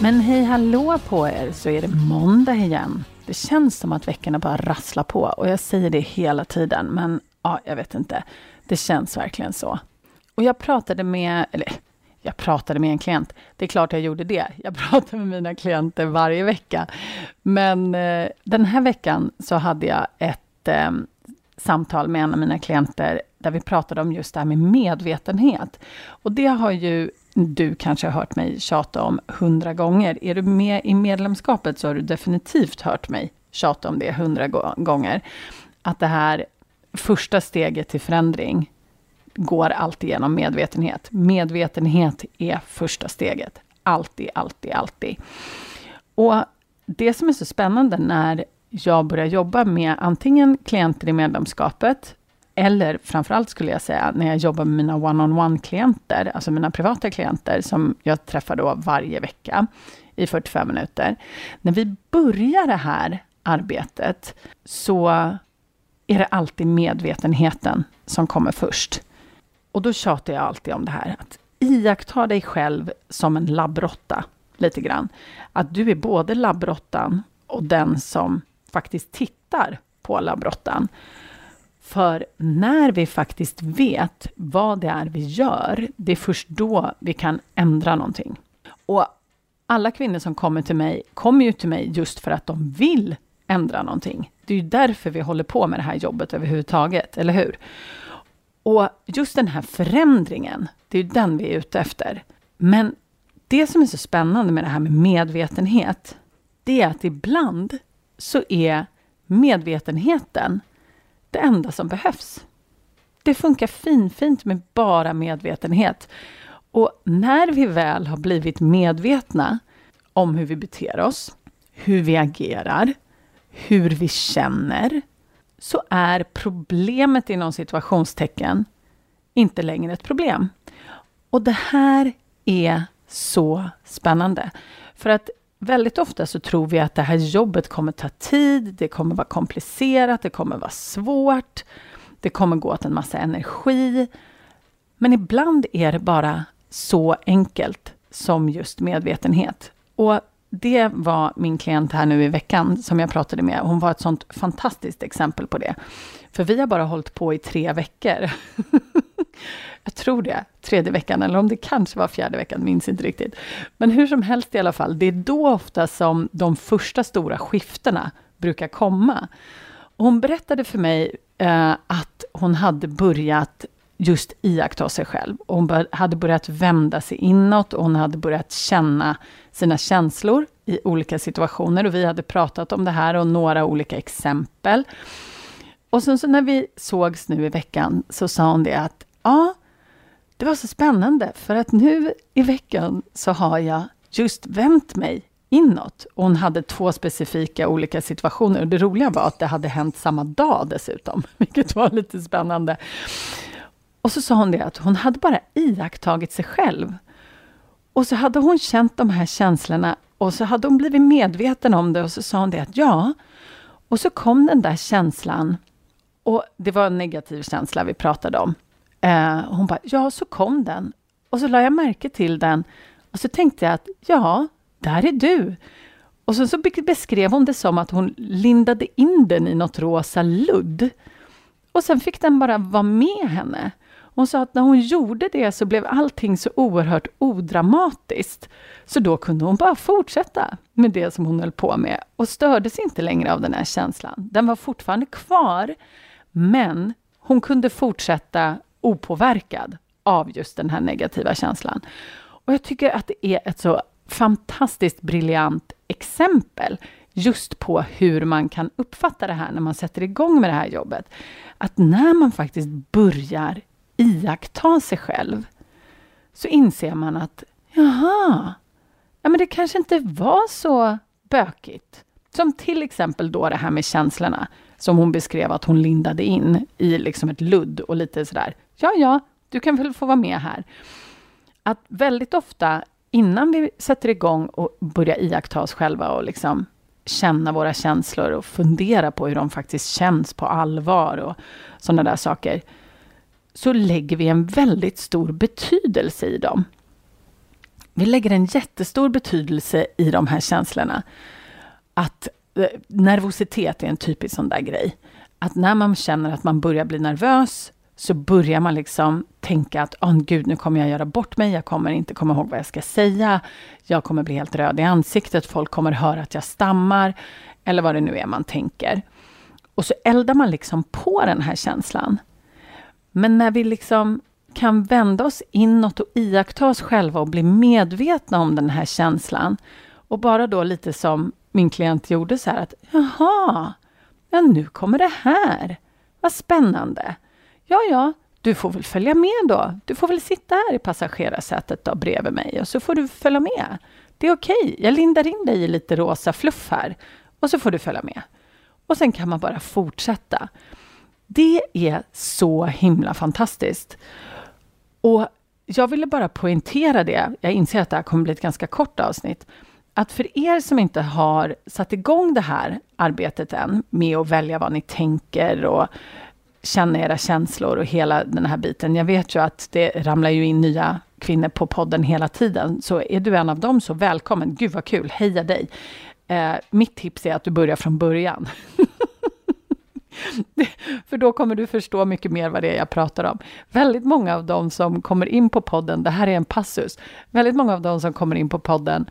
Men hej hallå på er, så är det måndag igen. Det känns som att veckorna bara rasslar på och jag säger det hela tiden, men ja, jag vet inte. Det känns verkligen så. Och jag pratade med, eller jag pratade med en klient. Det är klart jag gjorde det. Jag pratar med mina klienter varje vecka. Men eh, den här veckan så hade jag ett eh, samtal med en av mina klienter där vi pratade om just det här med medvetenhet. Och det har ju du kanske har hört mig tjata om hundra gånger. Är du med i medlemskapet så har du definitivt hört mig tjata om det hundra gånger. Att det här första steget till förändring går alltid genom medvetenhet. Medvetenhet är första steget. Alltid, alltid, alltid. Och det som är så spännande när jag börjar jobba med antingen klienter i medlemskapet eller framförallt skulle jag säga, när jag jobbar med mina one-on-one-klienter, alltså mina privata klienter, som jag träffar då varje vecka i 45 minuter. När vi börjar det här arbetet, så är det alltid medvetenheten som kommer först. Och då tjatar jag alltid om det här, att iaktta dig själv som en labbrotta, lite grann. Att du är både labbrottan och den som faktiskt tittar på labbrottan. För när vi faktiskt vet vad det är vi gör, det är först då vi kan ändra någonting. Och alla kvinnor som kommer till mig, kommer ju till mig just för att de vill ändra någonting. Det är ju därför vi håller på med det här jobbet överhuvudtaget, eller hur? Och just den här förändringen, det är ju den vi är ute efter. Men det som är så spännande med det här med medvetenhet, det är att ibland så är medvetenheten det enda som behövs. Det funkar finfint med bara medvetenhet. Och när vi väl har blivit medvetna om hur vi beter oss, hur vi agerar, hur vi känner, så är problemet inom situationstecken inte längre ett problem. Och det här är så spännande. För att väldigt ofta så tror vi att det här jobbet kommer ta tid, det kommer vara komplicerat, det kommer vara svårt, det kommer gå åt en massa energi. Men ibland är det bara så enkelt som just medvetenhet. Och det var min klient här nu i veckan som jag pratade med. Hon var ett sånt fantastiskt exempel på det. För vi har bara hållit på i tre veckor. jag tror det, tredje veckan, eller om det kanske var fjärde veckan, minns inte riktigt. Men hur som helst i alla fall, det är då ofta som de första stora skiftena brukar komma. Hon berättade för mig eh, att hon hade börjat just iaktta sig själv. Och hon bör, hade börjat vända sig inåt och hon hade börjat känna sina känslor i olika situationer. Och vi hade pratat om det här och några olika exempel. Och sen så när vi sågs nu i veckan så sa hon det att ja, det var så spännande för att nu i veckan så har jag just vänt mig inåt. Och hon hade två specifika olika situationer. Och det roliga var att det hade hänt samma dag dessutom, vilket var lite spännande. Och så sa hon det att hon hade bara iakttagit sig själv. Och så hade hon känt de här känslorna och så hade hon blivit medveten om det och så sa hon det att ja. Och så kom den där känslan och det var en negativ känsla vi pratade om. Eh, hon bara, ja, så kom den. Och så la jag märke till den. Och så tänkte jag att, ja, där är du. Och så, så beskrev hon det som att hon lindade in den i något rosa ludd. Och sen fick den bara vara med henne. Hon sa att när hon gjorde det så blev allting så oerhört odramatiskt. Så då kunde hon bara fortsätta med det som hon höll på med och stördes inte längre av den här känslan. Den var fortfarande kvar, men hon kunde fortsätta opåverkad av just den här negativa känslan. Och jag tycker att det är ett så fantastiskt briljant exempel just på hur man kan uppfatta det här när man sätter igång med det här jobbet. Att när man faktiskt börjar iaktta sig själv så inser man att jaha, ja men det kanske inte var så bökigt. Som till exempel då det här med känslorna, som hon beskrev att hon lindade in i liksom ett ludd och lite sådär, ja, ja, du kan väl få vara med här. Att väldigt ofta innan vi sätter igång och börjar iaktta oss själva och liksom känna våra känslor och fundera på hur de faktiskt känns på allvar och sådana där saker, så lägger vi en väldigt stor betydelse i dem. Vi lägger en jättestor betydelse i de här känslorna. Att eh, nervositet är en typisk sån där grej. Att när man känner att man börjar bli nervös så börjar man liksom tänka att oh, gud, nu kommer jag göra bort mig, jag kommer inte komma ihåg vad jag ska säga, jag kommer bli helt röd i ansiktet, folk kommer höra att jag stammar, eller vad det nu är man tänker. Och så eldar man liksom på den här känslan. Men när vi liksom kan vända oss inåt och iaktta oss själva och bli medvetna om den här känslan och bara då lite som min klient gjorde så här att jaha, ja nu kommer det här. Vad spännande. Ja, ja, du får väl följa med då. Du får väl sitta här i passagerarsätet då bredvid mig och så får du följa med. Det är okej, okay. jag lindar in dig i lite rosa fluff här och så får du följa med. Och sen kan man bara fortsätta. Det är så himla fantastiskt. Och jag ville bara poängtera det. Jag inser att det här kommer bli ett ganska kort avsnitt. Att för er som inte har satt igång det här arbetet än med att välja vad ni tänker och känna era känslor och hela den här biten. Jag vet ju att det ramlar ju in nya kvinnor på podden hela tiden. Så är du en av dem så välkommen. Gud vad kul, heja dig. Eh, mitt tips är att du börjar från början. För då kommer du förstå mycket mer vad det är jag pratar om. Väldigt många av dem som kommer in på podden, det här är en passus, väldigt många av dem som kommer in på podden,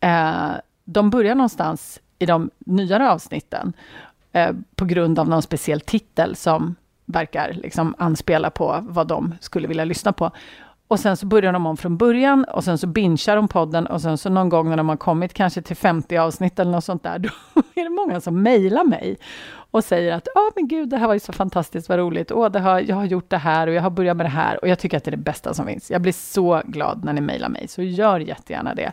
eh, de börjar någonstans i de nyare avsnitten eh, på grund av någon speciell titel som verkar liksom anspela på vad de skulle vilja lyssna på. Och sen så börjar de om från början och sen så binchar de podden och sen så någon gång när de har kommit kanske till 50 avsnitt eller något sånt där, då är det många som mejlar mig och säger att ja, oh, men gud, det här var ju så fantastiskt, vad roligt, oh, det har, jag har gjort det här och jag har börjat med det här och jag tycker att det är det bästa som finns. Jag blir så glad när ni mejlar mig, så gör jättegärna det.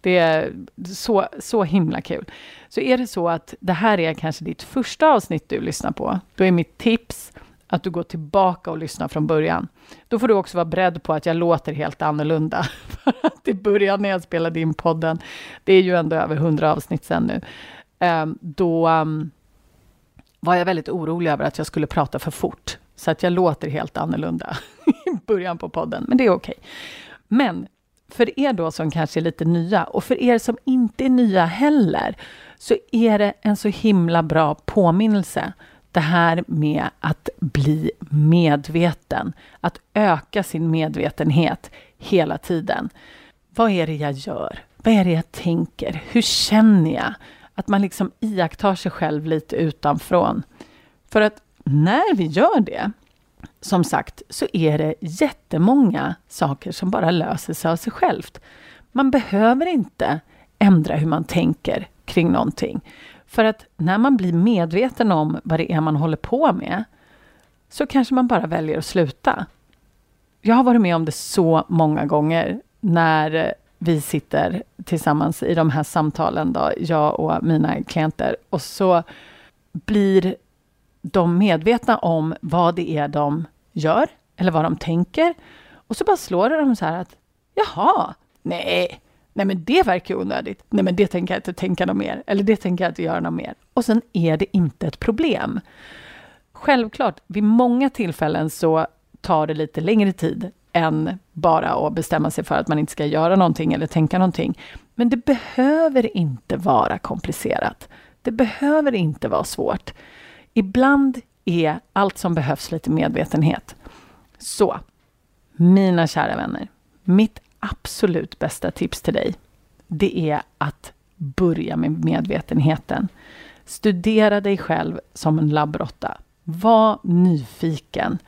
Det är så, så himla kul. Så är det så att det här är kanske ditt första avsnitt du lyssnar på, då är mitt tips att du går tillbaka och lyssnar från början. Då får du också vara beredd på att jag låter helt annorlunda. För att i början när jag spelade in podden, det är ju ändå över hundra avsnitt sen nu, ehm, då ehm, var jag väldigt orolig över att jag skulle prata för fort. Så att jag låter helt annorlunda i början på podden, men det är okej. Okay. Men för er då som kanske är lite nya och för er som inte är nya heller, så är det en så himla bra påminnelse det här med att bli medveten, att öka sin medvetenhet hela tiden. Vad är det jag gör? Vad är det jag tänker? Hur känner jag? Att man liksom iakttar sig själv lite utanför. För att när vi gör det, som sagt, så är det jättemånga saker som bara löser sig av sig självt. Man behöver inte ändra hur man tänker kring någonting. För att när man blir medveten om vad det är man håller på med, så kanske man bara väljer att sluta. Jag har varit med om det så många gånger när vi sitter tillsammans i de här samtalen, då, jag och mina klienter, och så blir de medvetna om vad det är de gör, eller vad de tänker. Och så bara slår det dem så här att, jaha, nej, nej men det verkar onödigt. Nej men det tänker jag inte tänka något mer. Eller det tänker jag inte göra något mer. Och sen är det inte ett problem. Självklart, vid många tillfällen så tar det lite längre tid än bara att bestämma sig för att man inte ska göra någonting eller tänka någonting. Men det behöver inte vara komplicerat. Det behöver inte vara svårt. Ibland är allt som behövs lite medvetenhet. Så, mina kära vänner, mitt absolut bästa tips till dig, det är att börja med medvetenheten. Studera dig själv som en labbrotta. Var nyfiken.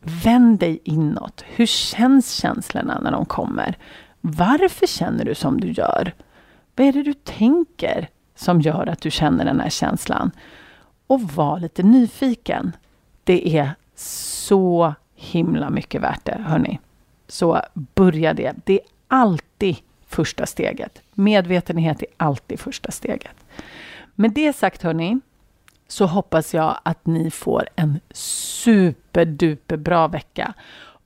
Vänd dig inåt. Hur känns känslorna när de kommer? Varför känner du som du gör? Vad är det du tänker som gör att du känner den här känslan? Och var lite nyfiken. Det är så himla mycket värt det, hörni. Så börja det. Det är alltid första steget. Medvetenhet är alltid första steget. Med det sagt hörni, så hoppas jag att ni får en superduper bra vecka.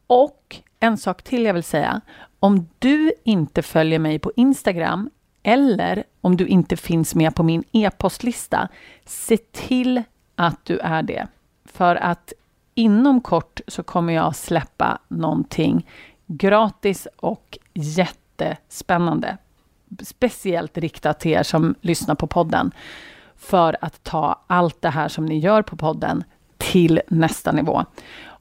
Och en sak till jag vill säga. Om du inte följer mig på Instagram eller om du inte finns med på min e-postlista, se till att du är det. För att inom kort så kommer jag släppa någonting gratis och jättespännande. Speciellt riktat till er som lyssnar på podden. För att ta allt det här som ni gör på podden till nästa nivå.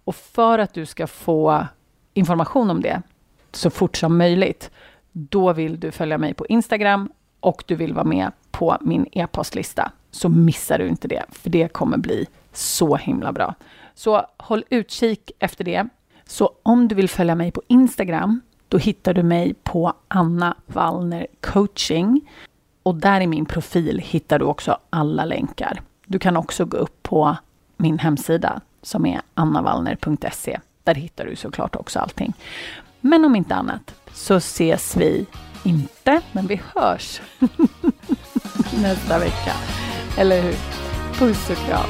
Och för att du ska få information om det så fort som möjligt, då vill du följa mig på Instagram och du vill vara med på min e-postlista. Så missar du inte det, för det kommer bli så himla bra. Så håll utkik efter det. Så om du vill följa mig på Instagram, då hittar du mig på Anna Wallner coaching. Och där i min profil hittar du också alla länkar. Du kan också gå upp på min hemsida som är annavallner.se. Där hittar du såklart också allting. Men om inte annat så ses vi inte, men vi hörs nästa vecka. Eller hur? Puss och kram.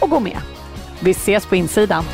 och gå med. Vi ses på insidan.